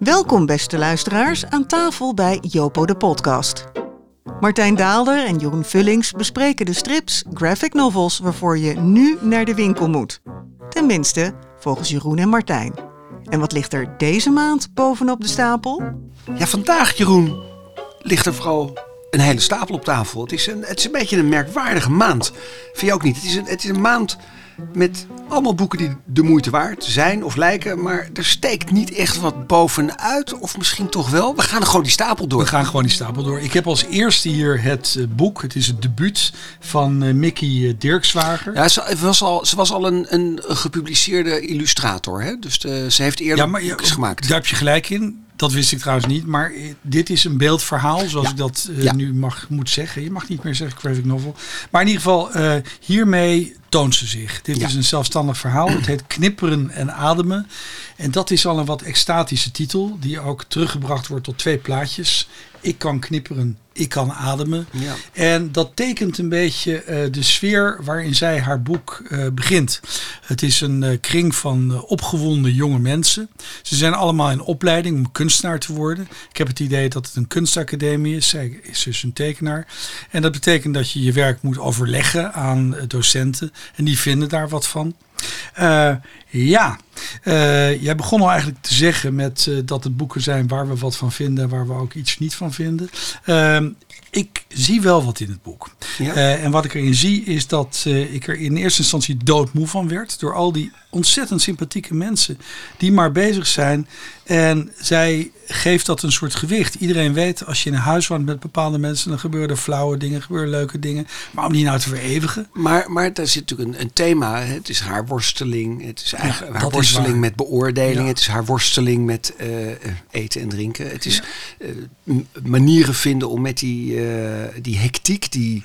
Welkom beste luisteraars aan tafel bij Jopo de podcast. Martijn Daalder en Jeroen Vullings bespreken de strips, graphic novels waarvoor je nu naar de winkel moet. Tenminste, volgens Jeroen en Martijn. En wat ligt er deze maand bovenop de stapel? Ja, vandaag, Jeroen, ligt er vooral een hele stapel op tafel. Het is een, het is een beetje een merkwaardige maand. Vind je ook niet? Het is een, het is een maand met allemaal boeken die de moeite waard zijn of lijken. Maar er steekt niet echt wat bovenuit. Of misschien toch wel. We gaan gewoon die stapel door. We gaan gewoon die stapel door. Ik heb als eerste hier het uh, boek. Het is het debuut van uh, Mickey uh, Dirkswager. Ja, ze was al, ze was al een, een gepubliceerde illustrator. Hè? Dus de, ze heeft eerder ja, maar, boekjes gemaakt. Daar heb je gelijk in. Dat wist ik trouwens niet, maar dit is een beeldverhaal, zoals ja. ik dat uh, ja. nu mag moet zeggen. Je mag niet meer zeggen graphic novel. Maar in ieder geval, uh, hiermee toont ze zich. Dit ja. is een zelfstandig verhaal. Het heet Knipperen en Ademen. En dat is al een wat extatische titel, die ook teruggebracht wordt tot twee plaatjes. Ik kan knipperen, ik kan ademen. Ja. En dat tekent een beetje uh, de sfeer waarin zij haar boek uh, begint. Het is een uh, kring van opgewonden jonge mensen. Ze zijn allemaal in opleiding om kunstenaar te worden. Ik heb het idee dat het een kunstacademie is. Zij is dus een tekenaar. En dat betekent dat je je werk moet overleggen aan docenten. En die vinden daar wat van. Uh, ja, uh, jij begon al eigenlijk te zeggen met uh, dat het boeken zijn waar we wat van vinden, waar we ook iets niet van vinden. ik zie wel wat in het boek. Ja. en wat ik erin zie is dat ik er in eerste instantie doodmoe van werd door al die ontzettend sympathieke mensen die maar bezig zijn. En zij geeft dat een soort gewicht. Iedereen weet, als je in een huis woont met bepaalde mensen, dan gebeuren er flauwe dingen, gebeuren leuke dingen. Maar om die nou te vereeuwigen. Maar, maar daar zit natuurlijk een, een thema. Het is haar worsteling. Het is eigenlijk ja, haar worsteling met beoordeling. Ja. Het is haar worsteling met uh, eten en drinken. Het is uh, manieren vinden om met die, uh, die hectiek, die,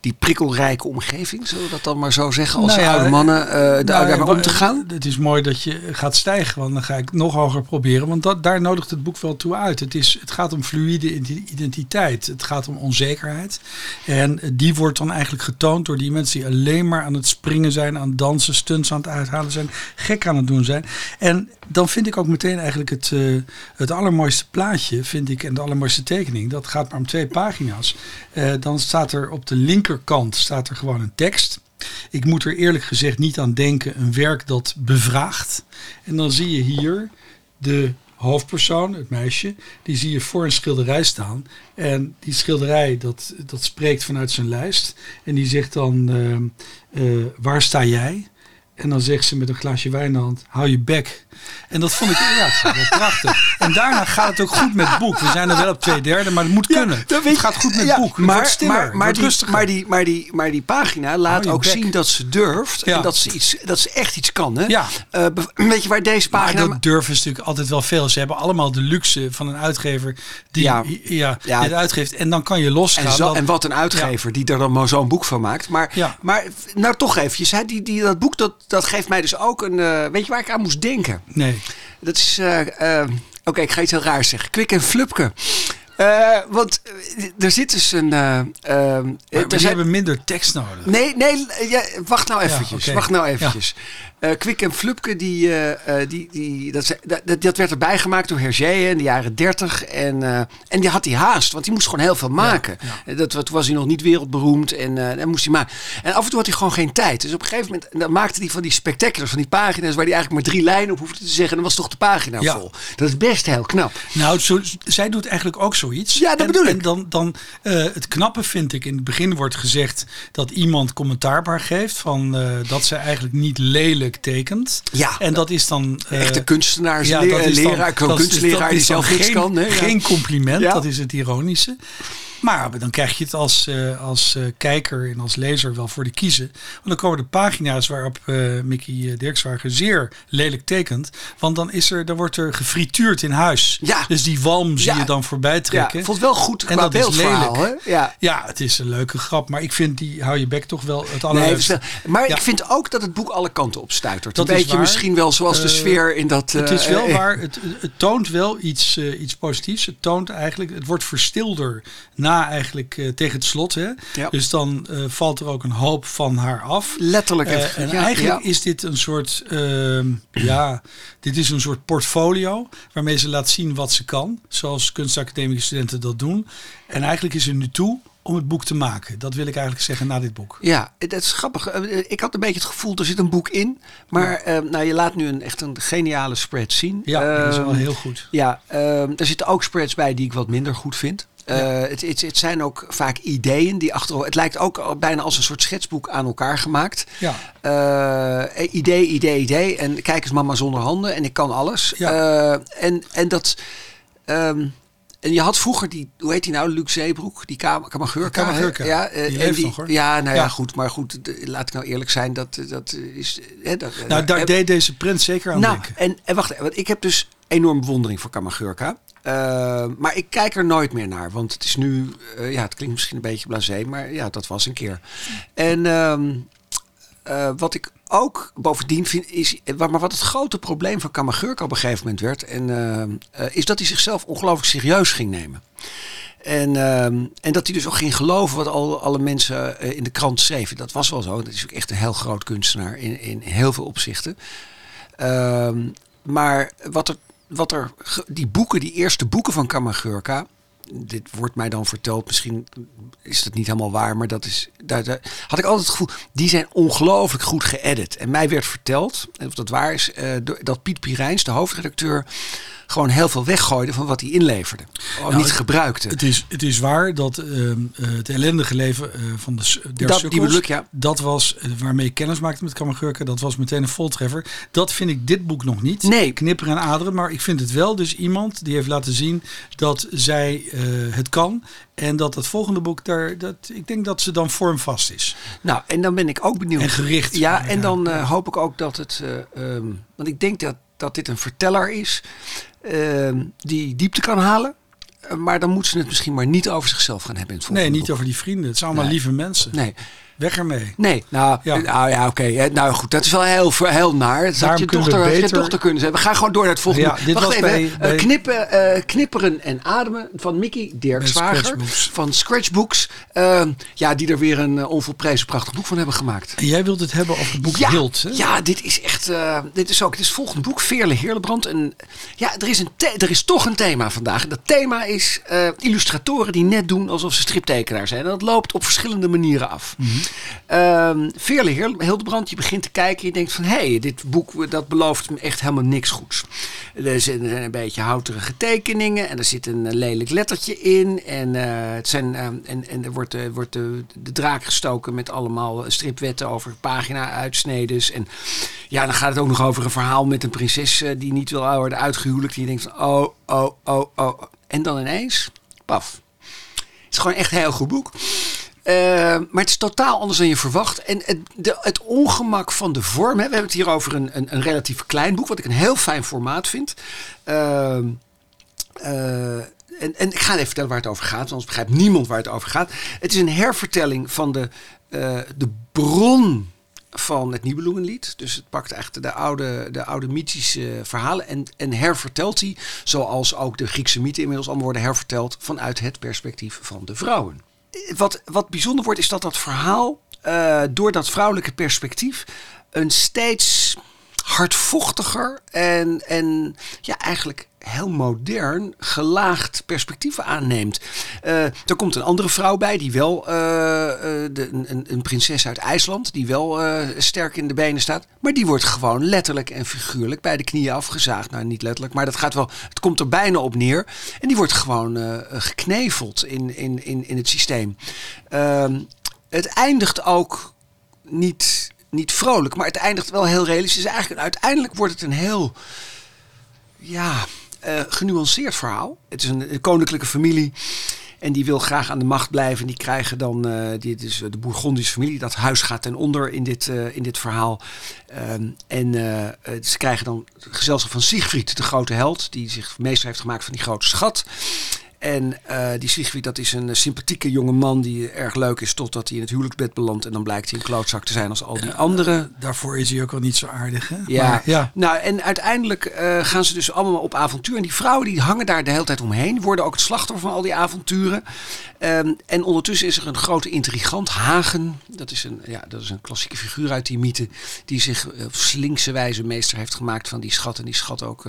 die prikkelrijke omgeving, zullen we dat dan maar zo zeggen, als nou oude mannen, nou, daar om te gaan. Het is mooi dat je gaat stijgen, want dan ga ik nog hoger proberen. Want dat, daar nodigt het boek wel toe uit. Het, is, het gaat om fluïde identiteit. Het gaat om onzekerheid. En die wordt dan eigenlijk getoond door die mensen die alleen maar aan het springen zijn, aan het dansen, stunts aan het uithalen zijn, gek aan het doen zijn. En dan vind ik ook meteen eigenlijk het, uh, het allermooiste plaatje, vind ik, en de allermooiste tekening. Dat gaat maar om twee pagina's. Uh, dan staat er op de linkerkant staat er gewoon een tekst. Ik moet er eerlijk gezegd niet aan denken, een werk dat bevraagt. En dan zie je hier de hoofdpersoon, het meisje, die zie je voor een schilderij staan. En die schilderij, dat, dat spreekt vanuit zijn lijst. En die zegt dan, uh, uh, waar sta jij? En dan zegt ze met een glaasje wijn in de hand, hou je bek. En dat vond ik ja, prachtig. En daarna gaat het ook goed met het boek. We zijn er wel op twee derde, maar het moet ja, kunnen. Het gaat goed met het boek. Maar, stiller, maar, maar, die, maar, die, maar, die, maar die pagina laat ook bek. zien dat ze durft. En dat ze, iets, dat ze echt iets kan. Hè? Ja. Uh, weet je waar deze pagina... Maar dat durven is natuurlijk altijd wel veel. Ze hebben allemaal de luxe van een uitgever die ja. Ja, ja. het uitgeeft. En dan kan je losgaan. En, zo, en wat een uitgever die er dan maar zo'n boek van maakt. Maar, maar nou toch eventjes. Hè, die, die, dat boek dat, dat geeft mij dus ook een... Uh, weet je waar ik aan moest denken? Nee. Dat is. Uh, uh, Oké, okay, ik ga iets heel raars zeggen. Kwik en Flupke. Uh, want er zit dus een. Uh, uh, maar zijn... hebben minder tekst nodig. Nee, nee, ja, wacht nou eventjes. Ja, okay. Wacht nou eventjes. Uh, Kwik en Flupke, die, uh, die, die, dat, dat, dat werd erbij gemaakt door Hergé in de jaren 30. En, uh, en die had hij haast, want die moest gewoon heel veel maken. Ja, ja. Dat, toen was hij nog niet wereldberoemd en dan moest hij maken. En af en toe had hij gewoon geen tijd. Dus op een gegeven moment dan maakte hij van die spectaculars, van die pagina's waar hij eigenlijk maar drie lijnen op hoefde te zeggen. En dan was toch de pagina ja. vol. Dat is best heel knap. Nou, zo, zij doet eigenlijk ook zoiets. Ja, dat en, bedoel ik. En dan, dan het knappe vind ik, in het begin wordt gezegd dat iemand commentaarbaar geeft van dat ze eigenlijk niet lelijk tekent. Ja. En dat is dan... Uh, Echte kunstenaars, ja, leraar, kunstleraar die zelf geen, kan. Hè? Geen compliment, dat is het ironische. Maar dan krijg je het als, uh, als uh, kijker en als lezer wel voor de kiezen. Want dan komen de pagina's waarop uh, Mickey Dirkswagen zeer lelijk tekent. Want dan, is er, dan wordt er gefrituurd in huis. Ja. Dus die walm zie ja. je dan voorbij trekken. Ja, vond wel goed en dat is lelijk. Hè? Ja. ja, het is een leuke grap. Maar ik vind die hou je bek toch wel het allerleukste. Nee, maar ja. ik vind ook dat het boek alle kanten op stuitert. Dat een beetje misschien wel zoals de sfeer in dat... het is wel waar. Het, het toont wel iets, iets positiefs. Het toont eigenlijk... Het wordt verstilder na eigenlijk uh, tegen het slot. Hè? Ja. Dus dan uh, valt er ook een hoop van haar af. Letterlijk. En ja, eigenlijk is dit een soort, ehm, ja, dit is een soort portfolio waarmee ze laat zien wat ze kan. Zoals kunstacademische studenten dat doen. En eigenlijk is er nu toe om het boek te maken. Dat wil ik eigenlijk zeggen na dit boek. Ja, dat is grappig. Eh, ik had een beetje het gevoel, er zit een boek in. Maar ja. uh, nou, je laat nu een, echt een geniale spread zien. Ja, dat is wel ehm, heel goed. Ja, uh, er zitten ook spreads bij die ik wat minder goed vind. Ja. Uh, het, het, het, zijn ook vaak ideeën die achter. Het lijkt ook bijna als een soort schetsboek aan elkaar gemaakt. Ja. Uh, idee, idee, idee. En kijk eens, mama zonder handen. En ik kan alles. Ja. Uh, en, en dat. Um, en je had vroeger die, hoe heet die nou, Luc Zeebroek, die. Kamageurka. Ja, uh, en die, ja, nou ja. ja, goed, maar goed, laat ik nou eerlijk zijn, dat, dat is. Hè, dat, nou, daar deed deze print zeker aan nou, denken. En, en wacht, want ik heb dus enorm bewondering voor Kamageurka. Uh, maar ik kijk er nooit meer naar, want het is nu, uh, ja, het klinkt misschien een beetje blasé, maar ja, dat was een keer. En um, uh, wat ik ook bovendien vind is, maar wat het grote probleem van Kamagurka op een gegeven moment werd, en, uh, uh, is dat hij zichzelf ongelooflijk serieus ging nemen. En, en dat hij dus ook ging geloven wat al, alle mensen in de krant schreven. Dat was wel zo. Dat is ook echt een heel groot kunstenaar in, in heel veel opzichten. Ehm, maar wat er, wat er, die boeken, die eerste boeken van Kamagurka, dit wordt mij dan verteld, misschien is dat niet helemaal waar, maar dat is, daar, had ik altijd het gevoel, die zijn ongelooflijk goed geëdit. En mij werd verteld, of dat waar is, uh, dat Piet Pirijns, de hoofdredacteur, gewoon heel veel weggooide van wat hij inleverde. Of nou, niet gebruikte. Het is, het is waar dat uh, het ellendige leven uh, van de der dat, sukkels, die ja. dat was waarmee ik kennis maakte met Kammergurken, dat was meteen een voltreffer. Dat vind ik dit boek nog niet. Nee. Knipper en aderen, maar ik vind het wel dus iemand die heeft laten zien dat zij het kan. En dat het volgende boek daar, dat, ik denk dat ze dan vormvast is. Nou, en dan ben ik ook benieuwd. En gericht. Ja, en dan hoop ik ook dat het, um, want ik denk dat, dat dit een verteller is uh, die diepte kan halen. Maar dan moeten ze het misschien maar niet over zichzelf gaan hebben. In het nee, niet boek. over die vrienden. Het zijn allemaal nee. lieve mensen. Nee. Weg ermee. Nee, nou ja, nou, ja oké. Okay. Nou goed, dat is wel heel, heel naar. Dat had je dochter, beter... je dochter kunnen zijn. We gaan gewoon door naar het volgende. Ja, dit Wacht was even. Bij, bij... Uh, knippen, uh, knipperen en ademen van Mickey Dirkswager. Van Scratchbooks. Uh, ja, die er weer een onvolprezen prachtig boek van hebben gemaakt. En jij wilt het hebben over het boek ja, Hild. Hè? Ja, dit is echt... dit is ook het is het volgende boek. Veerle Heerlebrand. En ja, er is, een er is toch een thema vandaag. En dat thema is illustratoren die net doen alsof ze striptekenaar zijn. En dat loopt op verschillende manieren af. Mm -hmm. Um, Veerle Hildebrand, je begint te kijken. Je denkt van, hé, hey, dit boek dat belooft me echt helemaal niks goeds. Er zijn een beetje houterige tekeningen. En er zit een lelijk lettertje in. En, uh, het zijn, uh, en, en er wordt, uh, wordt de, de draak gestoken met allemaal stripwetten over pagina-uitsnedens. En ja, dan gaat het ook nog over een verhaal met een prinses die niet wil worden uitgehuwelijkd. Die denkt van, oh, oh, oh, oh. En dan ineens, paf. Het is gewoon echt een heel goed boek. Uh, maar het is totaal anders dan je verwacht. En het, de, het ongemak van de vorm. Hè, we hebben het hier over een, een, een, relatief klein boek, wat ik een heel fijn formaat vind. Uh, uh, en, en, ik ga even vertellen waar het over gaat, anders begrijpt niemand waar het over gaat. Het is een hervertelling van de, de bron van het Nibelungenlied. Dus het pakt echt de oude, de oude mythische verhalen en, en hervertelt die, zoals ook de Griekse mythen inmiddels allemaal worden herverteld, vanuit het perspectief van de vrouwen wat, wat bijzonder wordt, is dat dat verhaal uh, door dat vrouwelijke perspectief een steeds hardvochtiger en, en ja, eigenlijk heel modern gelaagd perspectief aanneemt. Uh, er komt een andere vrouw bij, die wel uh, de, een, een, prinses uit IJsland, die wel sterk in de benen staat. Maar die wordt gewoon letterlijk en figuurlijk bij de knieën afgezaagd. Nou, niet letterlijk, maar dat gaat wel. Het komt er bijna op neer. En die wordt gewoon gekneveld in, in, in, in het systeem. Ehm, het eindigt ook niet, niet vrolijk, maar het eindigt wel heel realistisch. Eigenlijk, uiteindelijk wordt het een heel. Ja, uh, genuanceerd verhaal. Het is een, koninklijke familie. En die wil graag aan de macht blijven. Die krijgen dan, uh, dit is de Bourgondische familie. Dat huis gaat ten onder in dit, uh, in dit verhaal. Um, en ze krijgen dan het gezelschap van Siegfried, de grote held. Die zich meester heeft gemaakt van die grote schat. En uh, die Siegfried, dat is een sympathieke jonge man die erg leuk is totdat hij in het huwelijksbed belandt. En dan blijkt hij een klootzak te zijn als al die anderen. Daarvoor is hij ook al niet zo aardig, hè? Ja. Maar, ja. Nou, en uiteindelijk uh, gaan ze dus allemaal op avontuur. En die vrouwen die hangen daar de hele tijd omheen. Worden ook het slachtoffer van al die avonturen. Um, en ondertussen is er een grote intrigant, Hagen. Dat is een, ja, dat is een klassieke figuur uit die mythe. Die zich op slinkse wijze meester heeft gemaakt van die schat. En die schat ook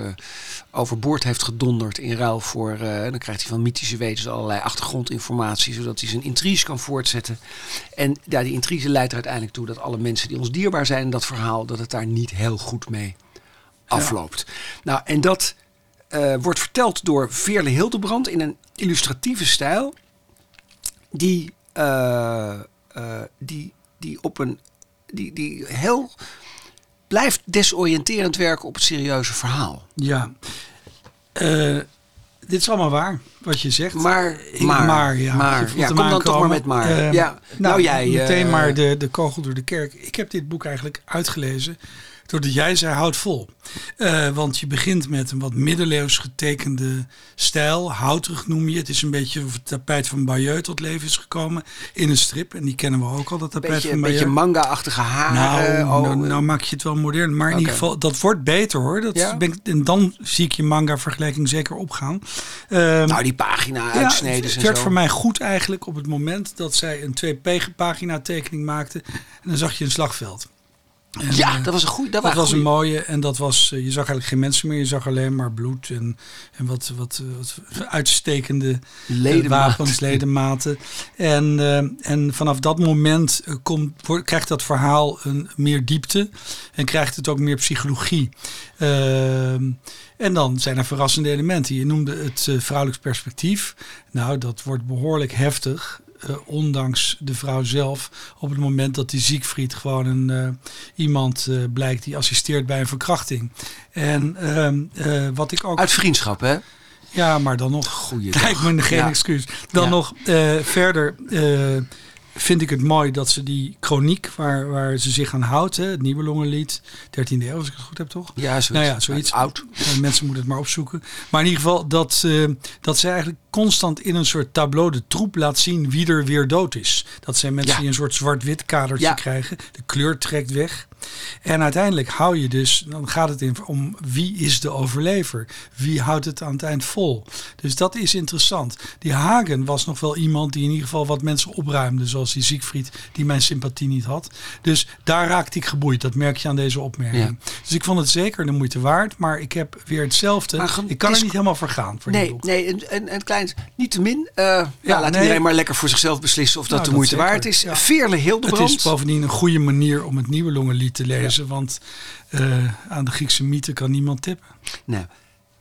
overboord heeft gedonderd in ruil voor... dan krijgt hij van mythische wezens allerlei achtergrondinformatie, zodat hij zijn intrige kan voortzetten. En ja, die intrige leidt er uiteindelijk toe dat alle mensen die ons dierbaar zijn in dat verhaal, dat het daar niet heel goed mee afloopt. Nou, en dat uh, wordt verteld door Veerle Hildebrand in een illustratieve stijl, die, uh, uh, die, die op een die, die heel blijft desoriënterend werken op het serieuze verhaal. Ja. Uh, dit is allemaal waar, wat je zegt. Maar, maar, maar ja, maar, ja kom dan toch maar met maar. Uh, ja, nou, nou jij... Meteen uh, maar de, de kogel door de kerk. Ik heb dit boek eigenlijk uitgelezen doordat jij zei, houd vol. Uh, want je begint met een wat middeleeuws getekende stijl. Houterig noem je. Het is een beetje of het tapijt van Bayeux tot leven is gekomen in een strip. En die kennen we ook al, dat tapijt beetje, van Bayeux. Een beetje manga-achtige haren. Nou, nou, nou, maak je het wel modern. Maar in ieder geval, dat wordt beter hoor. Dat ja? ben ik, en dan zie ik je manga-vergelijking zeker opgaan. Um, nou, die pagina-uitsneden ja, Het werd voor mij goed eigenlijk op het moment dat zij een 2P-pagina tekening maakte. En dan zag je een slagveld. En, ja, dat was een goede. Dat, dat was een mooie. En dat was, je zag eigenlijk geen mensen meer. Je zag alleen maar bloed en, en wat, wat, wat uitstekende Ledemaat. wapens, ledematen. En, uh, en vanaf dat moment komt, krijgt dat verhaal een meer diepte. En krijgt het ook meer psychologie. Uh, en dan zijn er verrassende elementen. Je noemde het uh, vrouwelijks perspectief. Nou, dat wordt behoorlijk heftig. Uh, ondanks de vrouw zelf, op het moment dat die Siegfried gewoon een, uh, iemand uh, blijkt die assisteert bij een verkrachting. En ehm, wat ik ook. Uit vriendschap, hè? Ja, maar dan nog. Goeie Lijkt me geen ja. excuus. Dan ja. nog verder vind ik het mooi dat ze die chroniek waar, waar ze zich aan houdt, hè, het Nibelungenlied, 13e eeuw als ik het goed heb toch? Ja, zoiets. Nou ja, zoiets. Oud. Mensen moeten het maar opzoeken. Maar in ieder geval dat, uh, dat ze eigenlijk constant in een soort tableau de troep laat zien wie er weer dood is. Dat zijn mensen ja. die een soort zwart-wit kadertje ja. krijgen. De kleur trekt weg. En uiteindelijk hou je dus, dan gaat het in om wie is de overlever? Wie houdt het aan het eind vol? Dus dat is interessant. Die Hagen was nog wel iemand die in ieder geval wat mensen opruimde, zoals die Siegfried, die mijn sympathie niet had. Dus daar raakte ik geboeid. Dat merk je aan deze opmerking. Ja. Dus ik vond het zeker de moeite waard, maar ik heb weer hetzelfde. Ik kan er niet helemaal voor gaan. Voor nee, nee, een, een, een klein, niet te min. Uh, ja, ja, laat nee. iedereen maar lekker voor zichzelf beslissen of dat nou, de moeite dat waard is. Ja. Veerle Hildebrand. Het is bovendien een goede manier om het nieuwe Longenlied te lezen, ja. want uh, aan de Griekse mythe kan niemand tippen. Nou,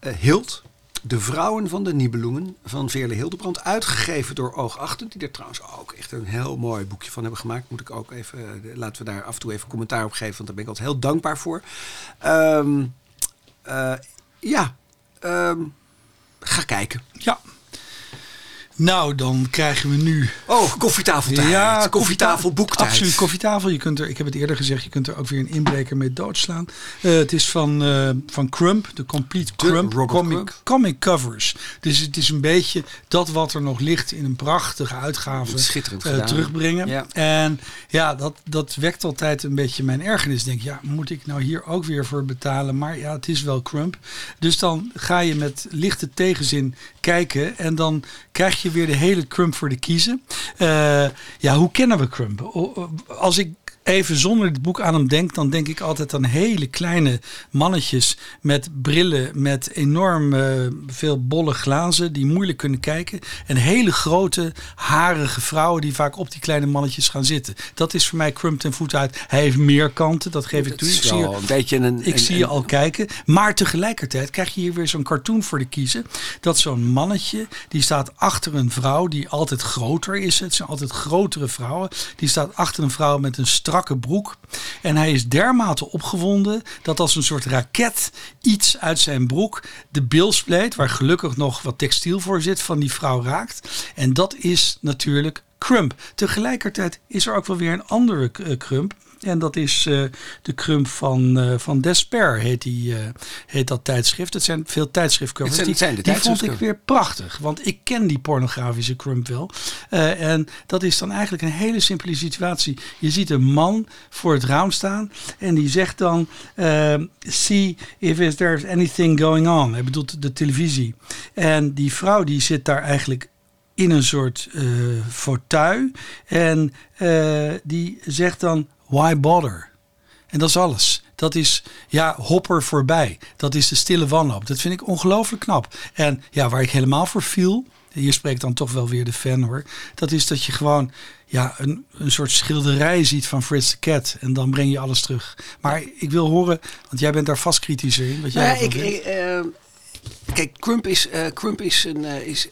uh, Hild, de vrouwen van de Nibelungen van Veerle Hildebrand, uitgegeven door Oogachtend, die er trouwens ook echt een heel mooi boekje van hebben gemaakt. Moet ik ook even, laten we daar af en toe even commentaar op geven, want daar ben ik altijd heel dankbaar voor. Um, ja, um, ga kijken. Ja. Nou, dan krijgen we nu. Oh, koffietafeltijd. Ja, koffietafel boektijd. Absoluut, koffietafel. Je kunt er, ik heb het eerder gezegd, je kunt er ook weer een inbreker mee doodslaan. Uh, het is van, uh, van Crump, de Complete Crump, comic, Crump. comic covers. Dus het is een beetje dat wat er nog ligt in een prachtige uitgave Schitterend uh, terugbrengen. Ja. En ja, dat, dat wekt altijd een beetje mijn ergernis. Denk, ja, moet ik nou hier ook weer voor betalen? Maar ja, het is wel Crump. Dus dan ga je met lichte tegenzin kijken en dan krijg je weer de hele Crump voor de kiezen. Uh, ja, hoe kennen we Crump? Als ik even zonder het boek aan hem denk, dan denk ik altijd aan hele kleine mannetjes met brillen, met enorm uh, veel bolle glazen die moeilijk kunnen kijken. En hele grote, harige vrouwen die vaak op die kleine mannetjes gaan zitten. Dat is voor mij Crump ten voet uit. Hij heeft meer kanten, dat geef ik toe. Ik zie, je, een beetje een, ik een, zie je al kijken. Maar tegelijkertijd krijg je hier weer zo'n cartoon voor de kiezen. Dat zo'n mannetje, die staat achter een vrouw die altijd groter is. Het zijn altijd grotere vrouwen. Die staat achter een vrouw met een strak broek. En hij is dermate opgewonden dat als een soort raket iets uit zijn broek de bilspleet, waar gelukkig nog wat textiel voor zit, van die vrouw raakt. En dat is natuurlijk Crump. Tegelijkertijd is er ook wel weer een andere uh, Crump. En dat is uh, de Crump van, uh, van Despair, heet, die, uh, heet dat tijdschrift. Het zijn veel tijdschriftcovers. Het zijn, die, zijn de die vond ik weer prachtig, want ik ken die pornografische Crump wel. en dat is dan eigenlijk een hele simpele situatie. Je ziet een man voor het raam staan en die zegt dan... see if there's anything going on. Hij bedoelt de televisie. En die vrouw die zit daar eigenlijk in een soort fauteuil. En die zegt dan, why bother? En dat is alles. Dat is, ja, hopper voorbij. Dat is de stille wanhoop. Dat vind ik ongelooflijk knap. En ja, waar ik helemaal voor viel, hier spreekt dan toch wel weer de fan hoor. Dat is dat je gewoon ja, een, een soort schilderij ziet van Fritz de Cat. En dan breng je alles terug. Maar ik wil horen, want jij bent daar vast kritischer in. Wat jij ja, ik, ik uh, kijk, Crump is, uh, Crump is een. Uh, is,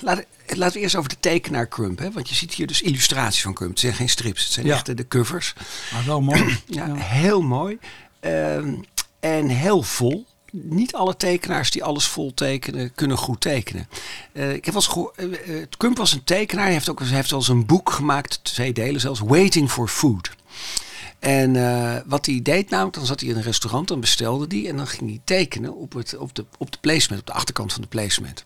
laat, laten we eerst over de tekenaar Crump. Hè? Want je ziet hier dus illustraties van Crump. Het zijn geen strips, het zijn ja. echt de covers. Maar wel mooi. ja, heel mooi. Ehm, en heel vol niet alle tekenaars die alles vol tekenen, kunnen goed tekenen. Uh, ik heb wel eens gehoord, uh, Kump was een tekenaar, hij heeft ook hij heeft wel eens een boek gemaakt, twee delen zelfs, Waiting for Food. En uh, wat hij deed namelijk, dan zat hij in een restaurant, dan bestelde hij en dan ging hij tekenen op, het, op, de, op de placement, op de achterkant van de placement.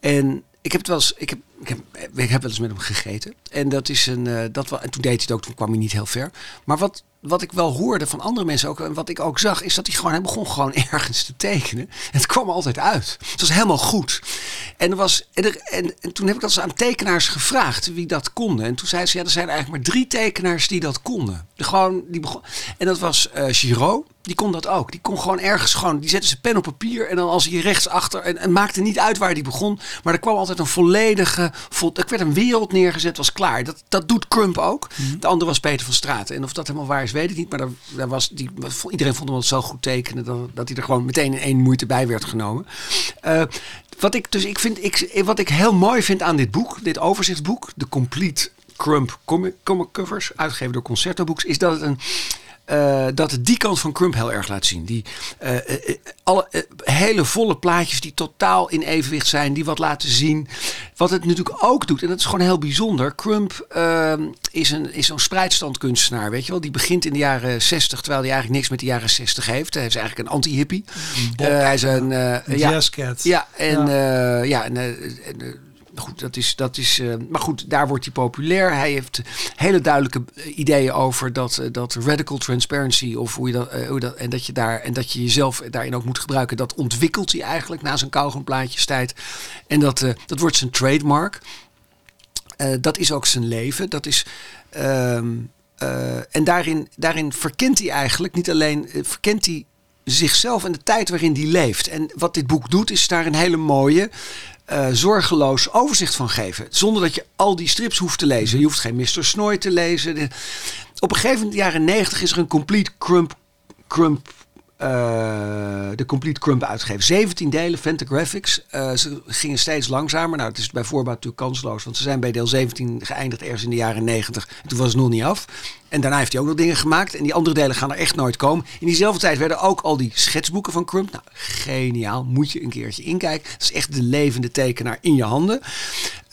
En ik heb het wel eens, ik heb, ik heb, wel eens met hem gegeten. En dat is een, uh, dat wel, en toen deed hij het ook, toen kwam hij niet heel ver. Maar wat, wat ik wel hoorde van andere mensen ook, en wat ik ook zag, is dat hij gewoon, hij begon gewoon ergens te tekenen. En het kwam altijd uit. Het was helemaal goed. En, er was, en, er, en, en, toen heb ik dat eens aan tekenaars gevraagd wie dat konden. En toen zei ze, ja, er zijn eigenlijk maar drie tekenaars die dat konden. De, gewoon, die begon, en dat was uh, Giraud, die kon dat ook. Die kon gewoon ergens gewoon, die zette zijn pen op papier en dan als hij rechtsachter, en, en maakte niet uit waar die begon, maar er kwam altijd een volledige, vol, er werd een wereld neergezet, was klaar. Dat, dat doet Crump ook. Mhm. De andere was Peter van Straten. En of dat helemaal waar is, weet ik niet, maar daar, was, die, iedereen vond hem zo goed tekenen dat, dat hij er gewoon meteen in één moeite bij werd genomen. Uh, wat ik dus, ik vind, ik, wat ik heel mooi vind aan dit boek, dit overzichtsboek, de Complete Crump comic, comic covers, uitgegeven door Concerto Books, is dat het een uh, dat het die kant van Crump heel erg laat zien. Die uh, uh, alle hele volle plaatjes die totaal in evenwicht zijn, die wat laten zien. Wat het natuurlijk ook doet, en dat is gewoon heel bijzonder. Crump ehm, is, een, is zo'n spreidstandkunstenaar, weet je wel. Die begint in de jaren 60, terwijl hij eigenlijk niks met de jaren 60 heeft. Hij is eigenlijk een anti-hippie. hij is een, een ja, jazzcat. Ja, en ja, ja en, en goed, dat is, dat is, uh, maar goed, daar wordt hij populair. Hij heeft hele duidelijke eh, ideeën over dat, uh, dat radical transparency of hoe je dat, hoe dat, en dat je daar en dat je jezelf daarin ook moet gebruiken. Dat ontwikkelt hij eigenlijk na zijn tijd. En dat, dat wordt zijn trademark. dat is ook zijn leven. Dat is. Ehm, en daarin, daarin verkent hij eigenlijk niet alleen verkent hij zichzelf en de tijd waarin hij leeft. En wat dit boek doet, is daar een hele mooie uh, zorgeloos overzicht van geven. Zonder dat je al die strips hoeft te lezen. Je hoeft geen Mr. Snoy te lezen. Op een gegeven moment, in de jaren 90, is er een complete crump, crump uh, de Complete Crump uitgegeven. 17 delen, Fantagraphics. Uh, ze gingen steeds langzamer. Nou, het is bij voorbaat natuurlijk kansloos, want ze zijn bij deel 17 geëindigd ergens in de jaren 90. En toen was het nog niet af. En daarna heeft hij ook nog dingen gemaakt. En die andere delen gaan er echt nooit komen. In diezelfde tijd werden ook al die schetsboeken van Crump. Nou, geniaal. Moet je een keertje inkijken. Dat is echt de levende tekenaar in je handen.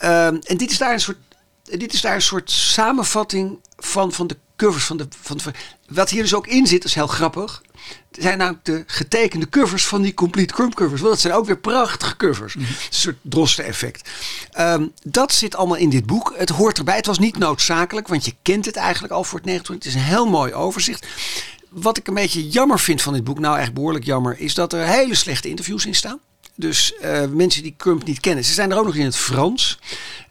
Uh, en dit is daar een soort, dit is daar een soort samenvatting van, van de covers van de, van de. Wat hier dus ook in zit, is heel grappig zijn nou de getekende covers van die Complete Crump covers. Want dat zijn ook weer prachtige covers. Mhm. Een soort drosten effect. Um, dat zit allemaal in dit boek. Het hoort erbij. Het was niet noodzakelijk, want je kent het eigenlijk al voor het 29. Het is een heel mooi overzicht. Wat ik een beetje jammer vind van dit boek, nou echt behoorlijk jammer, is dat er hele slechte interviews in staan. Dus uh, mensen die Crump niet kennen. Ze zijn er ook nog in het Frans.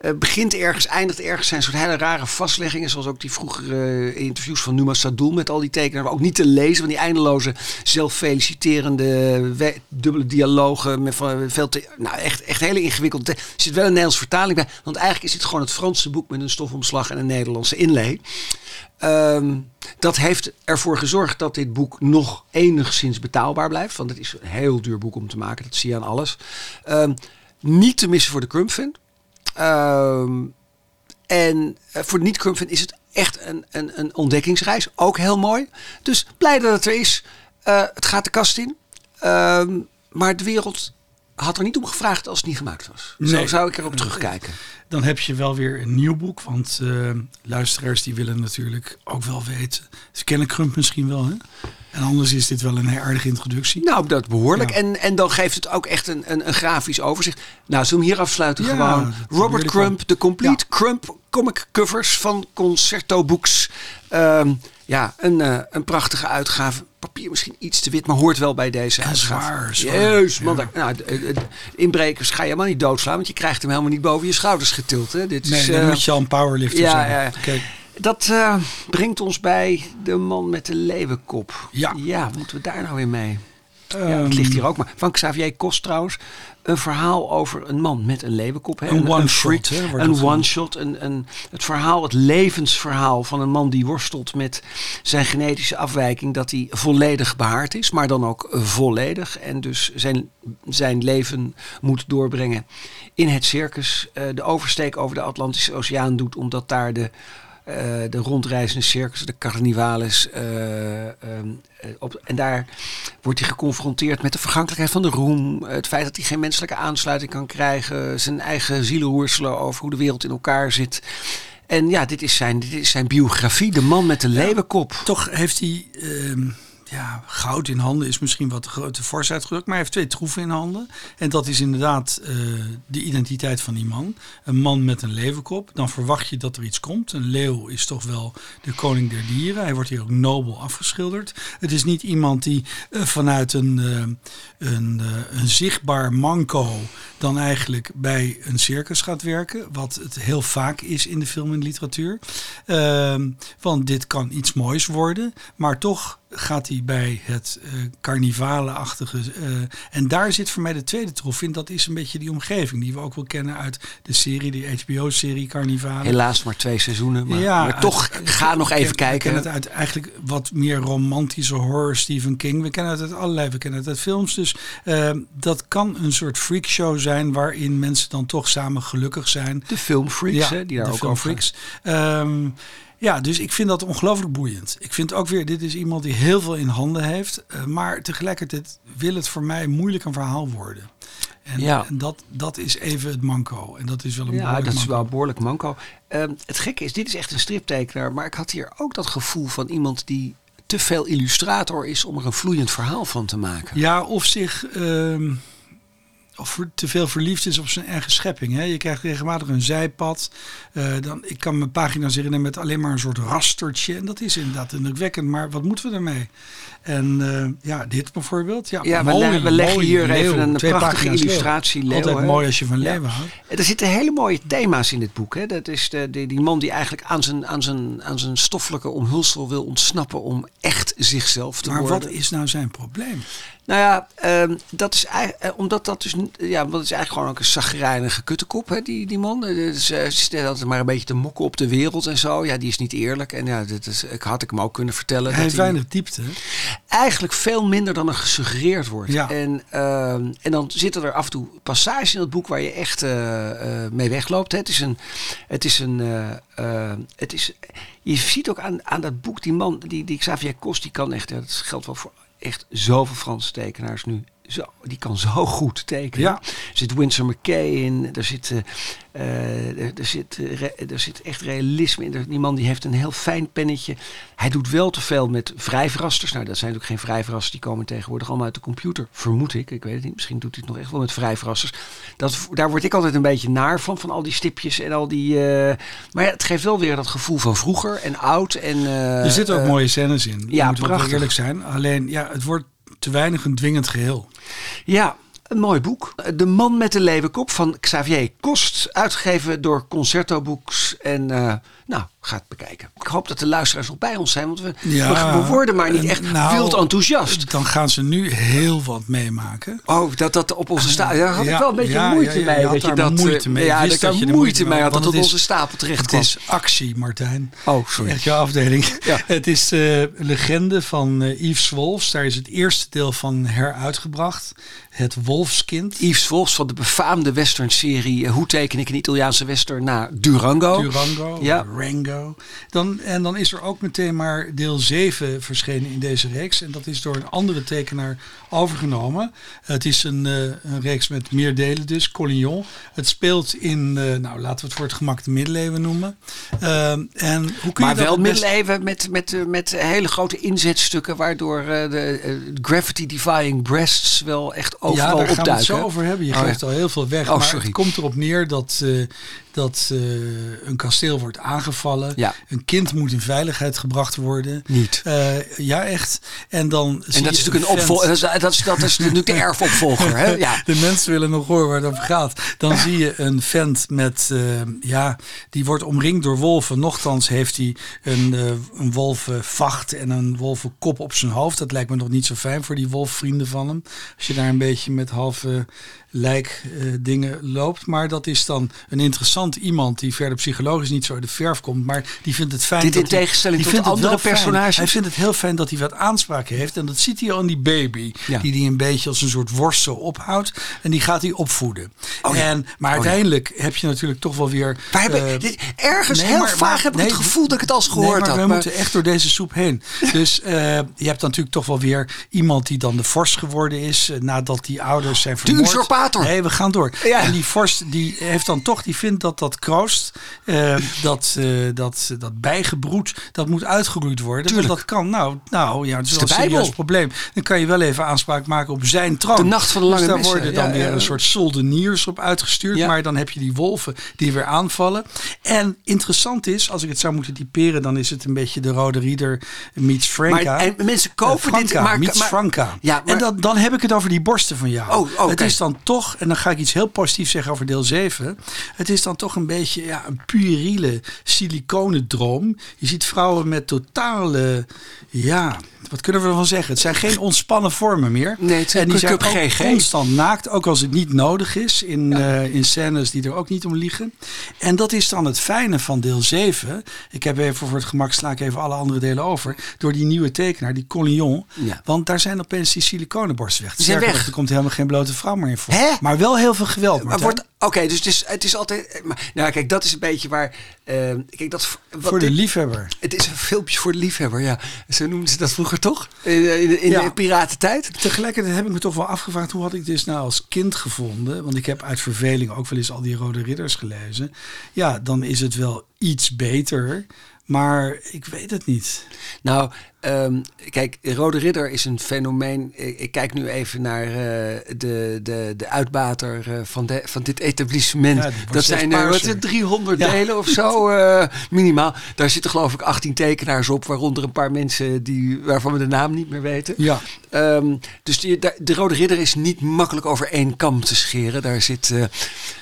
Uh, begint ergens, eindigt ergens. zijn soort hele rare vastleggingen. Zoals ook die vroegere uh, interviews van Numa Sadoul met al die tekenen. Maar ook niet te lezen. Van die eindeloze zelffeliciterende dubbele dialogen. Met veel te, nou, echt, echt hele ingewikkelde. Er zit wel een Nederlands vertaling bij. Want eigenlijk is het gewoon het Franse boek met een stofomslag en een Nederlandse inlay. Um, dat heeft ervoor gezorgd dat dit boek nog enigszins betaalbaar blijft. Want het is een heel duur boek om te maken. Dat zie je aan alles. Um, niet te missen voor de Crump-fan. Um, en uh, voor de niet-Crump-fan is het echt een, een, een, ontdekkingsreis. Ook heel mooi. Dus blij dat het er is. Uh, het gaat de kast in. maar de wereld had er niet om gevraagd als het niet gemaakt was. Nee. Zo zou ik erop terugkijken. Dan heb je wel weer een nieuw boek. Want uh, luisteraars die willen natuurlijk ook wel weten. Ze kennen Crump misschien wel, hè? En anders is dit wel een aardige introductie. Nou, dat behoorlijk. En, en dan geeft het ook echt een, een, een grafisch overzicht. Nou, zullen we hier afsluiten? gewoon Robert Crump, de complete Crump comic covers van Concerto Books. Um, ja, een, uh, een prachtige uitgave. Papier misschien iets te wit, maar hoort wel bij deze en uitgave. Zwaar, Jeus, man. Ja. nou, inbrekers ga je helemaal niet doodslaan, want je krijgt hem helemaal niet boven je schouders getild. Hè. Dit nee, is, dan uh, moet je al een powerlifter ja, zijn. Ja, okay. Dat uh, brengt ons bij de man met de leeuwenkop. Ja. Ja, moeten we daar nou weer mee? Um, ja, het ligt hier ook maar. Van Xavier Kost trouwens. Een verhaal over een man met een leeuwenkop. Hè? Een one-shot. Een one-shot. Een, het verhaal, het levensverhaal van een man die worstelt met zijn genetische afwijking. Dat hij volledig behaard is, maar dan ook volledig. En dus zijn, zijn leven moet doorbrengen in het circus. Uh, de oversteek over de Atlantische Oceaan doet, omdat daar de de rondreizende circus, de carnivales. Uh, uh, op, en daar wordt hij geconfronteerd met de vergankelijkheid van de roem. Het feit dat hij geen menselijke aansluiting kan krijgen. Zijn eigen zielenroerselen over hoe de wereld in elkaar zit. En ja, dit is zijn, dit is zijn biografie. De man met de leeuwenkop. Ja, toch heeft hij ehm, ja, goud in handen is misschien wat te grote fors uitgedrukt. Maar hij heeft twee troeven in handen. En dat is inderdaad uh, de identiteit van die man. Een man met een leeuwenkop. Dan verwacht je dat er iets komt. Een leeuw is toch wel de koning der dieren. Hij wordt hier ook nobel afgeschilderd. Het is niet iemand die uh, vanuit een, uh, een, een zichtbaar manco dan eigenlijk bij een circus gaat werken. Wat het heel vaak is in de film en literatuur. Ehm, want dit kan iets moois worden. Maar toch gaat hij bij het uh, carnivale-achtige. Uh, en daar zit voor mij de tweede troef in. Dat is een beetje die omgeving die we ook wel kennen uit de serie, de HBO-serie Carnivale. Helaas maar twee seizoenen. Maar, ja, maar toch, ga nog even ken, kijken. We kennen het uit eigenlijk wat meer romantische horror Stephen King. We kennen het uit allerlei, we kennen het uit films. Dus uh, dat kan een soort freakshow zijn waarin mensen dan toch samen gelukkig zijn. De filmfreaks, ja, hè, die daar de ook filmfreaks. Um, ja, dus ik vind dat ongelooflijk boeiend. Ik vind ook weer, dit is iemand die heel veel in handen heeft. Uh, maar tegelijkertijd wil het voor mij moeilijk een verhaal worden. En, ja. en dat, dat is even het manco. En dat is wel een ja, dat manco. is wel een behoorlijk manco. Uh, het gekke is, dit is echt een striptekenaar. Maar ik had hier ook dat gevoel van iemand die te veel illustrator is om er een vloeiend verhaal van te maken. Ja, of zich... Uh, of te veel verliefd is op zijn eigen schepping. Hè? Je krijgt regelmatig een zijpad. Uh, dan, ik kan mijn pagina's herinneren met alleen maar een soort rastertje. En dat is inderdaad indrukwekkend. Maar wat moeten we ermee? En uh, ja, dit bijvoorbeeld. Ja, ja mooi, we, we leggen hier leeuw, even een prachtige illustratie. Leeuw, Altijd mooi als je van Ja. leeuwen houdt. Er zitten hele mooie thema's in dit boek. Hè? Dat is de, de, die man die eigenlijk aan zijn, aan, zijn, aan zijn stoffelijke omhulsel wil ontsnappen om echt zichzelf te Maar worden. wat is nou zijn probleem? Nou ja, um, dat is eigenlijk, omdat dat dus, ja, want het is eigenlijk gewoon ook een zagrijnige kuttekop, hè, die, die man. Dus, uh, zit altijd maar een beetje te mokken op de wereld en zo. Ja, die is niet eerlijk. En ja, dat is, ik had ik hem ook kunnen vertellen. Hij dat heeft weinig diepte. Eigenlijk veel minder dan er gesuggereerd wordt. Ja. En, uh, en dan zitten er af en toe passages in het boek waar je echt uh, mee wegloopt. Hè. Het is een. Het is een het is, je ziet ook aan, aan dat boek, die man, die, die Xavier Kost, die kan echt, dat geldt wel voor echt zoveel Franse tekenaars nu. Zo, die kan zo goed tekenen. Ja. Er zit Winsor McKay in. Er zit, uh, er, er, zit, uh, er zit echt realisme in. Die man die heeft een heel fijn pennetje. Hij doet wel te veel met vrijverrasters. Nou, dat zijn natuurlijk geen vrijverrasters. Die komen tegenwoordig allemaal uit de computer. Vermoed ik. Ik weet het niet. Misschien doet hij het nog echt wel met vrijverrasters. Dat, daar word ik altijd een beetje naar van. Van al die stipjes en al die... Uh, maar ja, het geeft wel weer dat gevoel van vroeger en oud. En, er zitten ook mooie scènes in. Ja, moet prachtig. eerlijk zijn. Alleen, ja, het wordt te weinig een dwingend geheel. Ja, een mooi boek. De man met de leeuwenkop van Xavier Kost. Uitgegeven door Concerto Books. En uh, nou, ga het bekijken. Ik hoop dat de luisteraars nog bij ons zijn. Want we, ja, we worden maar niet echt nou, wild enthousiast. Dan gaan ze nu heel wat meemaken. Oh, dat dat op onze stapel... Daar had ik wel een beetje ja, moeite mee. Je had dat je daar dat, moeite mee. Ja, dat dat je moeite mee had dat het op onze stapel terecht Het kwam. is actie, Martijn. Oh, sorry. Echt jouw afdeling. Ja. Het is de legende van uh, Yves Wolfs. Daar is het eerste deel van heruitgebracht. Het Wolfskind. Yves Wolfs van de befaamde western-serie Hoe teken ik een Italiaanse western naar Durango. Durango. Durango, Ja. Rango. Dan, en dan is er ook meteen maar deel 7 verschenen in deze reeks. En dat is door een andere tekenaar overgenomen. Het is een, eh, een reeks met meer delen dus, Collignon. Het speelt in, eh, nou laten we het voor het gemak de middeleeuwen noemen. Ehm, en hoe kun Maar je dat wel middeleeuwen met, met, eh, met hele grote inzetstukken... waardoor eh, de eh, gravity-defying breasts wel echt overal ja, daar gaan we het opduiken. zo over hebben. Je Oh, ja. al heel veel weg. Oh, maar sorry. het komt erop neer dat, eh, dat eh, een kasteel wordt aangevallen. Ja. Een kind moet in veiligheid gebracht worden. Niet. Eh, ja, echt. En dan En dat is natuurlijk een opvolger. Dat is, dat is, dat is natuurlijk de erfopvolger. Hè? Ja. De mensen willen nog horen waar het over gaat. Dan zie je een vent met, eh, ja, die wordt omringd door wolven. Nochtans heeft hij een, eh een wolvenvacht en een wolvenkop op zijn hoofd. Dat lijkt me nog niet zo fijn voor die wolfvrienden van hem. Als je daar een beetje met halve lijk eh, dingen loopt. Maar dat is dan een interessant iemand die verder psychologisch niet zo uit de verf komt. Maar die vindt het fijn. Dit in tegenstelling die tot andere personages. Hij vindt het heel fijn dat hij wat aanspraak heeft. En dat ziet hij al in die baby. Ja. Die hij een beetje als een soort worst zo ophoudt. En die gaat hij opvoeden. Oh ja. en, maar Oh ja. uiteindelijk heb je natuurlijk toch wel weer... Eh, dit, ergens nee, heel maar- vaag maar- heb ik nee, het gevoel dat ik het al eens gehoord nee, maar had. we maar- moeten echt door deze soep heen. Dus eh, je hebt natuurlijk toch wel weer iemand die dan de vorst geworden is. nadat die ouders zijn vermoord. Nee, we gaan door. Ja. En die vorst die heeft dan toch, die vindt dat dat kroost, eh, dat, eh, dat, dat bijgebroed, dat moet uitgeroeid worden. Tuurlijk. Dat kan, nou, nou ja, het is is wel een serieus probleem. Dan kan je wel even aanspraak maken op zijn troon. De nacht van de lange dus daar messen. worden dan Ja, weer ja. een soort soldeniers op uitgestuurd. Maar dan heb je die wolven die weer aanvallen. En interessant is, als ik het zou moeten typeren, dan is het een beetje de Rode Rieder meets Franka. Maar- en mensen kopen Eh, dit, maar- meets maar-. Ja, maar- En dan, dan heb ik het over die borsten van jou. Oh, oh, het is dan toch, en dan ga ik iets heel positiefs zeggen over deel 7. Het is dan toch een beetje ja, een pueriele siliconen droom. Je ziet vrouwen met totale, ja, wat kunnen we ervan zeggen? Het zijn geen ontspannen vormen meer. Nee, het en die zijn ook GG. constant naakt, ook als het niet nodig is. In, eh, in scènes die er ook niet om liegen. En dat is dan het fijne van deel 7. Ik heb even voor het gemak sla ik even alle andere delen over. Door die nieuwe tekenaar, die Collignon. Ja. Want daar zijn opeens die siliconenborsten weg. Die zijn weg. Er komt helemaal geen blote vrouw meer in voor. Hè? Maar wel heel veel geweld. Maar wordt, Oké, dus het is, het is altijd. Maar, nou, kijk, dat is een beetje waar. eh, kijk, dat, wat voor de dit- liefhebber. Het is een filmpje voor de liefhebber, ja. Zo noemden ze dat vroeger toch? In, in, in Ja. de piratentijd. Tegelijkertijd heb ik me toch wel afgevraagd hoe had ik dit nou als kind gevonden? Want ik heb uit verveling ook wel eens al die Rode Ridders gelezen. Ja, dan is het wel iets beter. Maar ik weet het niet. Nou, ehm, kijk, Rode Ridder is een fenomeen. Ik, ik kijk nu even naar eh, de, de, de uitbater eh, van, de, van dit etablissement. Ja, dat zijn er wat paarser. het, 300 Ja. delen of zo, eh, minimaal. Daar zitten geloof ik 18 tekenaars op, waaronder een paar mensen die, waarvan we de naam niet meer weten. Ja, Ehm, dus die, de Rode Ridder is niet makkelijk over één kam te scheren. Daar zit, eh, daar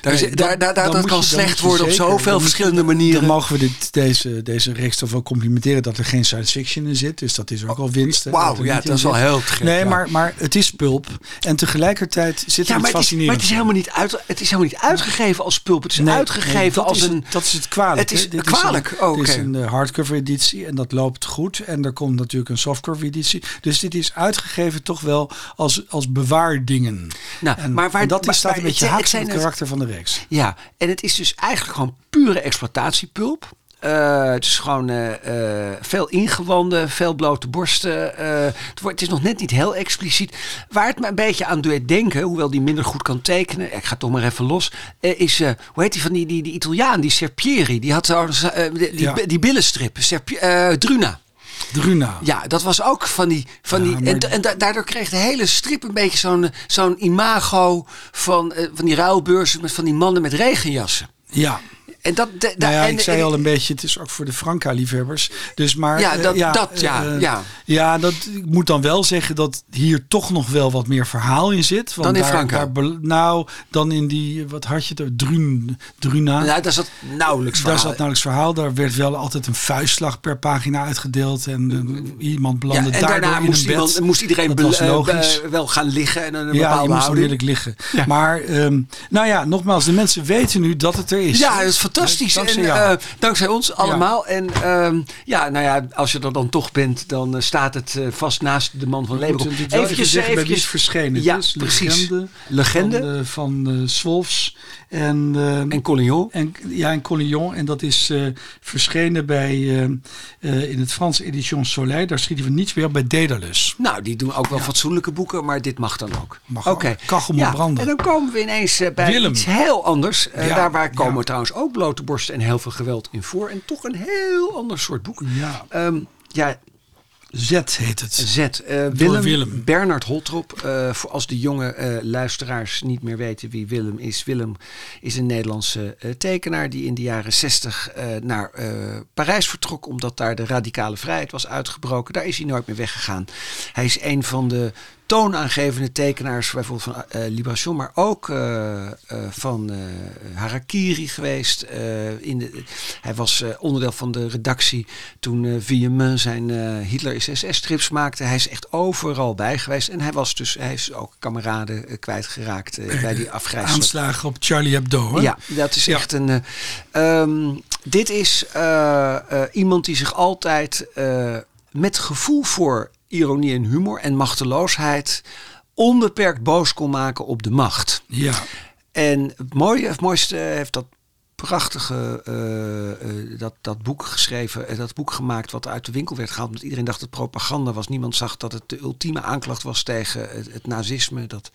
Nee, zit, dan- daar, daar, dan dat kan dan slecht worden op zoveel dan verschillende Dan manieren. mogen we dit, deze, deze toch wel complimenteren dat er geen science fiction in zit. Dus dat is ook al winst. Wauw, ja, dat is wel zit. heel gek, Nee, ja. maar, maar het is pulp. En tegelijkertijd zit er Ja, iets maar het, is, maar het is helemaal niet uit, het is helemaal niet uitgegeven als pulp. Het is Nee, uitgegeven nee, dat als is een. Het, dat is het kwalijk. Het is kwalijk, een, oh, Dit is een eh, hardcover editie en dat loopt goed. En er komt natuurlijk een softcover editie. Dus dit is uitgegeven toch wel als, als bewaardingen. Nou, en, maar waar- en dat maar- staat een beetje haaks op het karakter van de reeks. Ja, en het is dus eigenlijk gewoon pure exploitatiepulp. Eh, het is gewoon eh, eh, veel ingewanden, veel blote borsten. het, wordt, het is nog net niet heel expliciet. Waar het me een beetje aan doet denken, hoewel die minder goed kan tekenen. Ik ga toch maar even los. is, hoe heet die van die, die, die Italiaan, die Serpieri. Die had die, die, Ja. die billenstrip. Serpi- eh, Druna. Druna. Ja, dat was ook van die. Van Ja, die en, en da- daardoor kreeg de hele strip een beetje zo'n zo'n imago van, van die ruilbeurzen met van die mannen met regenjassen. Ja. En dat, de- Nou ja, en- ik zei en- al een beetje, het is ook voor de Franca-liefhebbers. Dus maar, Ja, eh, dat- dat, ja, eh, ja. Ja, dat, ik moet dan wel zeggen dat hier toch nog wel wat meer verhaal in zit. Want Dan in daar, Franca? daar nou, dan in die, wat had je er, Drun, Druna. Nou, daar zat nauwelijks Daar verhaal. zat nauwelijks verhaal. Daar werd wel altijd een vuistslag per pagina uitgedeeld. En eh, iemand belandde ja, en daardoor daarna in moest, een bed. iemand, moest iedereen was logisch. wel gaan liggen en een ja, je moest onmiddellijk liggen. Maar ehm, nou ja, nogmaals, de mensen weten nu dat het er is. Ja, dat is fantastisch. Fantastisch. Dankzij, en, dankzij ons allemaal. En ehm, ja, nou ja, als je er dan toch bent, dan staat het vast naast de man van Leeuwen. Even zeggen bij wie is verschenen. Ja, precies. Legende. Legende. Van, van Swolfs. En, uh, en Collignon. En, ja, en Collignon. En dat is verschenen bij, in het Frans Edition Soleil. Daar schieten we niets meer op bij Daedalus. Nou, die doen ook wel ja. fatsoenlijke boeken, maar dit mag dan ook. Mag Oké. Okay. Kachel ja, branden. En dan komen we ineens bij Willem. iets heel anders. Daar waar komen trouwens ook blote borsten en heel veel geweld in voor. En toch een heel ander soort boek. Ja. Um, ja, Z heet het. Z. Uh, Willem, Willem, Bernard Holtrop. Uh, voor als de jonge uh, luisteraars niet meer weten wie Willem is. Willem is een Nederlandse tekenaar die in de jaren 60 naar Parijs vertrok. Omdat daar de radicale vrijheid was uitgebroken. Daar is hij nooit meer weggegaan. Hij is een van de toonaangevende tekenaars, bijvoorbeeld van uh, Libration, maar ook uh, uh, van Harakiri geweest. in de, hij was onderdeel van de redactie toen Villemin zijn Hitler SS-strips maakte. Hij is echt overal bij geweest. En hij was dus, hij is ook kameraden kwijtgeraakt bij die afgrijzelijke... Aanslagen op Charlie Hebdo, hè? Ja, dat is echt een... Um, dit is iemand die zich altijd met gevoel voor ironie en humor en machteloosheid onbeperkt boos kon maken op de macht. Ja. En het mooie, het mooiste heeft dat prachtige uh, uh, dat, dat boek geschreven, uh, dat boek gemaakt wat uit de winkel werd gehaald. Omdat iedereen dacht dat het propaganda was. Niemand zag dat het de ultieme aanklacht was tegen het, het nazisme. Dat,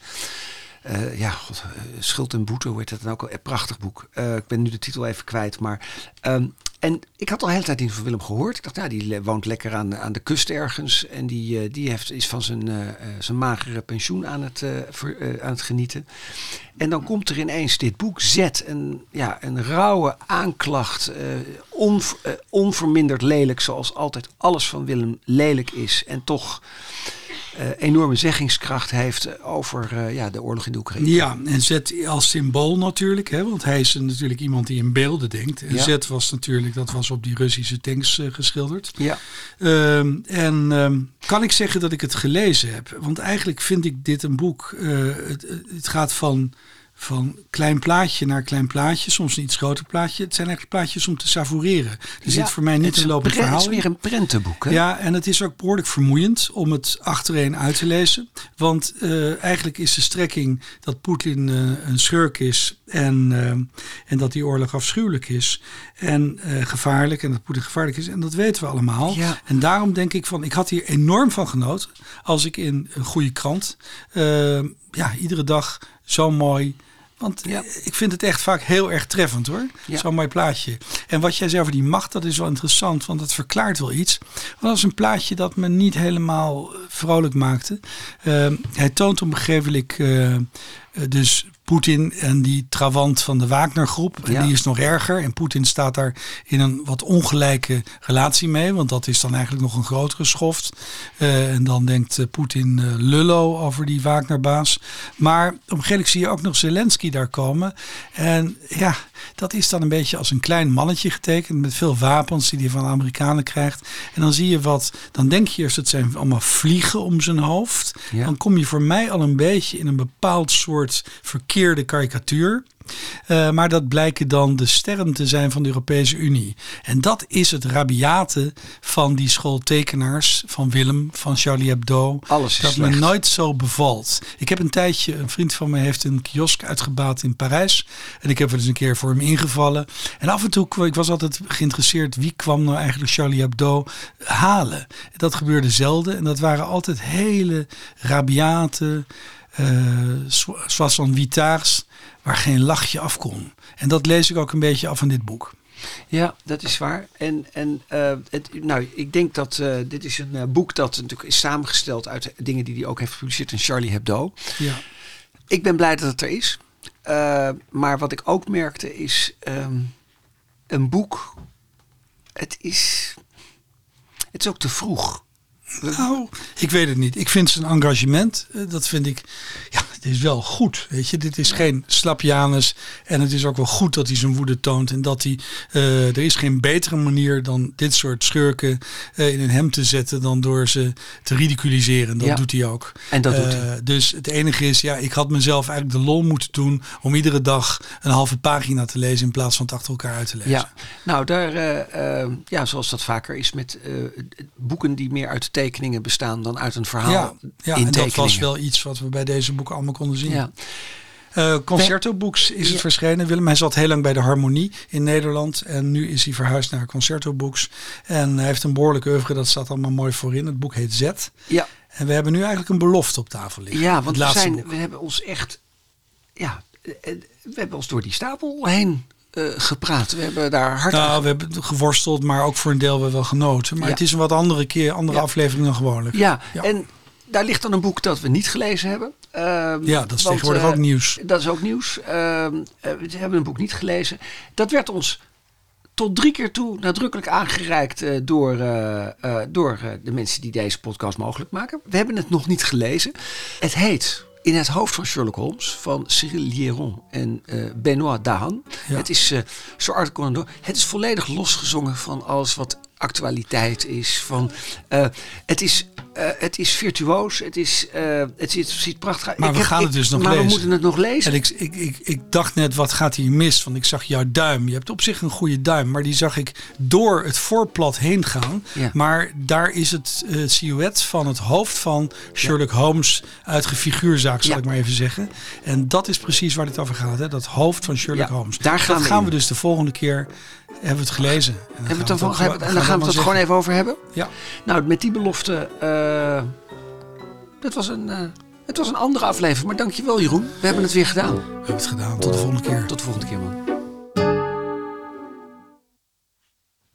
ja, God, Schuld en Boete, hoe heet dat dan ook al? Een prachtig boek. ik ben nu de titel even kwijt. Maar um, en ik had al de hele tijd iets van Willem gehoord. Ik dacht, ja, die woont lekker aan, aan de kust ergens. En die, die heeft, is van zijn, zijn magere pensioen aan het, aan het genieten. En dan komt er ineens dit boek Z. Een, ja, een rauwe aanklacht. On, onverminderd lelijk, zoals altijd alles van Willem lelijk is. En toch enorme zeggingskracht heeft over uh, ja, de oorlog in de Oekraïne. Ja, en Z als symbool natuurlijk, hè, want hij is natuurlijk iemand die in beelden denkt. En ja. Z was natuurlijk, dat was op die Russische tanks uh, geschilderd. Ja. Uh, en um, kan ik zeggen dat ik het gelezen heb? Want eigenlijk vind ik dit een boek, het, het gaat van van klein plaatje naar klein plaatje, soms een iets groter plaatje. Het zijn eigenlijk plaatjes om te savoureren. Er ja, zit voor mij niet een lopend verhaal. Het is weer een prentenboek. Hè? Ja, en het is ook behoorlijk vermoeiend om het achtereen uit te lezen. Want uh, eigenlijk is de strekking dat Poetin uh, een schurk is en, uh, en dat die oorlog afschuwelijk is en gevaarlijk en dat Poetin gevaarlijk is. En dat weten we allemaal. Ja. En daarom denk ik van, ik had hier enorm van genoten als ik in een goede krant ja, iedere dag zo mooi want ja. ik vind het echt vaak heel erg treffend hoor. Ja. Zo'n mooi plaatje. En wat jij zei over die macht, dat is wel interessant, want dat verklaart wel iets. Want dat is een plaatje dat me niet helemaal vrolijk maakte. Uh, hij toont op een gegeven moment uh, dus Poetin en die trawant van de Wagner-groep. En ja. die is nog erger. En Poetin staat daar in een wat ongelijke relatie mee. Want dat is dan eigenlijk nog een grotere schoft. Uh, en dan denkt uh, Poetin uh, lullo over die Wagner-baas. Maar op een gegeven moment zie je ook nog Zelensky daar komen. En ja, dat is dan een beetje als een klein mannetje getekend. Met veel wapens die hij van de Amerikanen krijgt. En dan zie je wat. Dan denk je eerst dat zijn allemaal vliegen om zijn hoofd. Ja. Dan kom je voor mij al een beetje in een bepaald soort verkeerde karikatuur. Uh, maar dat blijken dan de sterren te zijn van de Europese Unie. En dat is het rabiate van die schooltekenaars van Willem, van Charlie Hebdo. Alles is dat slecht. me nooit zo bevalt. Ik heb een tijdje, een vriend van me heeft een kiosk uitgebaat in Parijs. En ik heb er eens een keer voor hem ingevallen. En af en toe, ik was altijd geïnteresseerd wie kwam nou eigenlijk Charlie Hebdo halen. Dat gebeurde zelden. En dat waren altijd hele rabiate, zoals van Vitaars waar geen lachje af kon. En dat lees ik ook een beetje af van dit boek. Ja, dat is waar. En, en uh, het, nou, ik denk dat uh, dit is een uh, boek dat natuurlijk is samengesteld uit dingen die hij ook heeft gepubliceerd in Charlie Hebdo. Ja. Ik ben blij dat het er is. maar wat ik ook merkte is um, een boek. Het is, het is ook te vroeg. Nou, ik weet het niet. Ik vind zijn engagement, dat vind ik, ja, het is wel goed. Weet je, dit is geen slapjanus. En het is ook wel goed dat hij zijn woede toont. En dat hij. Uh, er is geen betere manier dan dit soort schurken uh, in een hem te zetten. dan door ze te ridiculiseren. Dat doet hij ook. En dat doet uh, hij. Dus het enige is, ja, ik had mezelf eigenlijk de lol moeten doen. om iedere dag een halve pagina te lezen. in plaats van het achter elkaar uit te lezen. Ja, nou, daar. ja, zoals dat vaker is met boeken die meer uit tekeningen bestaan dan uit een verhaal. Ja, ja in en dat was wel iets wat we bij deze boeken allemaal konden zien. Ja. Uh, Concerto Books is het verschenen. Willem, hij zat heel lang bij de Harmonie in Nederland. En nu is hij verhuisd naar Concerto Books. En hij heeft een behoorlijke oeuvre, dat staat allemaal mooi voorin. Het boek heet Z. Ja. En we hebben nu eigenlijk een belofte op tafel liggen. Ja, want we, zijn, we hebben ons echt... Ja, eh, we hebben ons door die stapel heen uh, gepraat. We hebben daar hard Nou, we hebben geworsteld, maar ook voor een deel hebben we wel genoten. Maar het is een wat andere keer, andere ja. aflevering dan gewoonlijk. Ja. ja. en daar ligt dan een boek dat we niet gelezen hebben. Uh, ja, dat is want, tegenwoordig ook nieuws. Dat is ook nieuws. Uh, we hebben een boek niet gelezen. Dat werd ons tot drie keer toe nadrukkelijk aangereikt uh, door, door de mensen die deze podcast mogelijk maken. We hebben het nog niet gelezen. Het heet in het hoofd van Sherlock Holmes van Cyril Lieron en Benoît Dahan. Ja. Het is Sir Arthur Conan Doyle. Het is volledig losgezongen van alles wat actualiteit is. Van, uh, het is uh, het is virtuoos, het, is, uh, het ziet, ziet prachtig uit. Maar we gaan het dus nog maar lezen. Maar we moeten het nog lezen. En ik, ik, ik, ik dacht net, wat gaat hier mis? Want ik zag jouw duim. Je hebt op zich een goede duim, maar die zag ik door het voorplat heen gaan. Ja. Maar daar is het silhouet van het hoofd van Sherlock ja. Holmes uit figuurzaak, zal ja. ik maar even zeggen. En dat is precies waar het over gaat, hè? dat hoofd van Sherlock Holmes. Daar gaan dat we gaan we dus de volgende keer hebben we het gelezen. En dan hebben we het, over, hebben, en dan gaan we het er gewoon even over hebben. Ja. Nou, met die belofte. Uh, was een, uh, het was een andere aflevering. Maar dankjewel, Jeroen. We hebben het weer gedaan. We hebben het gedaan. Tot de volgende keer. Tot de volgende keer, man.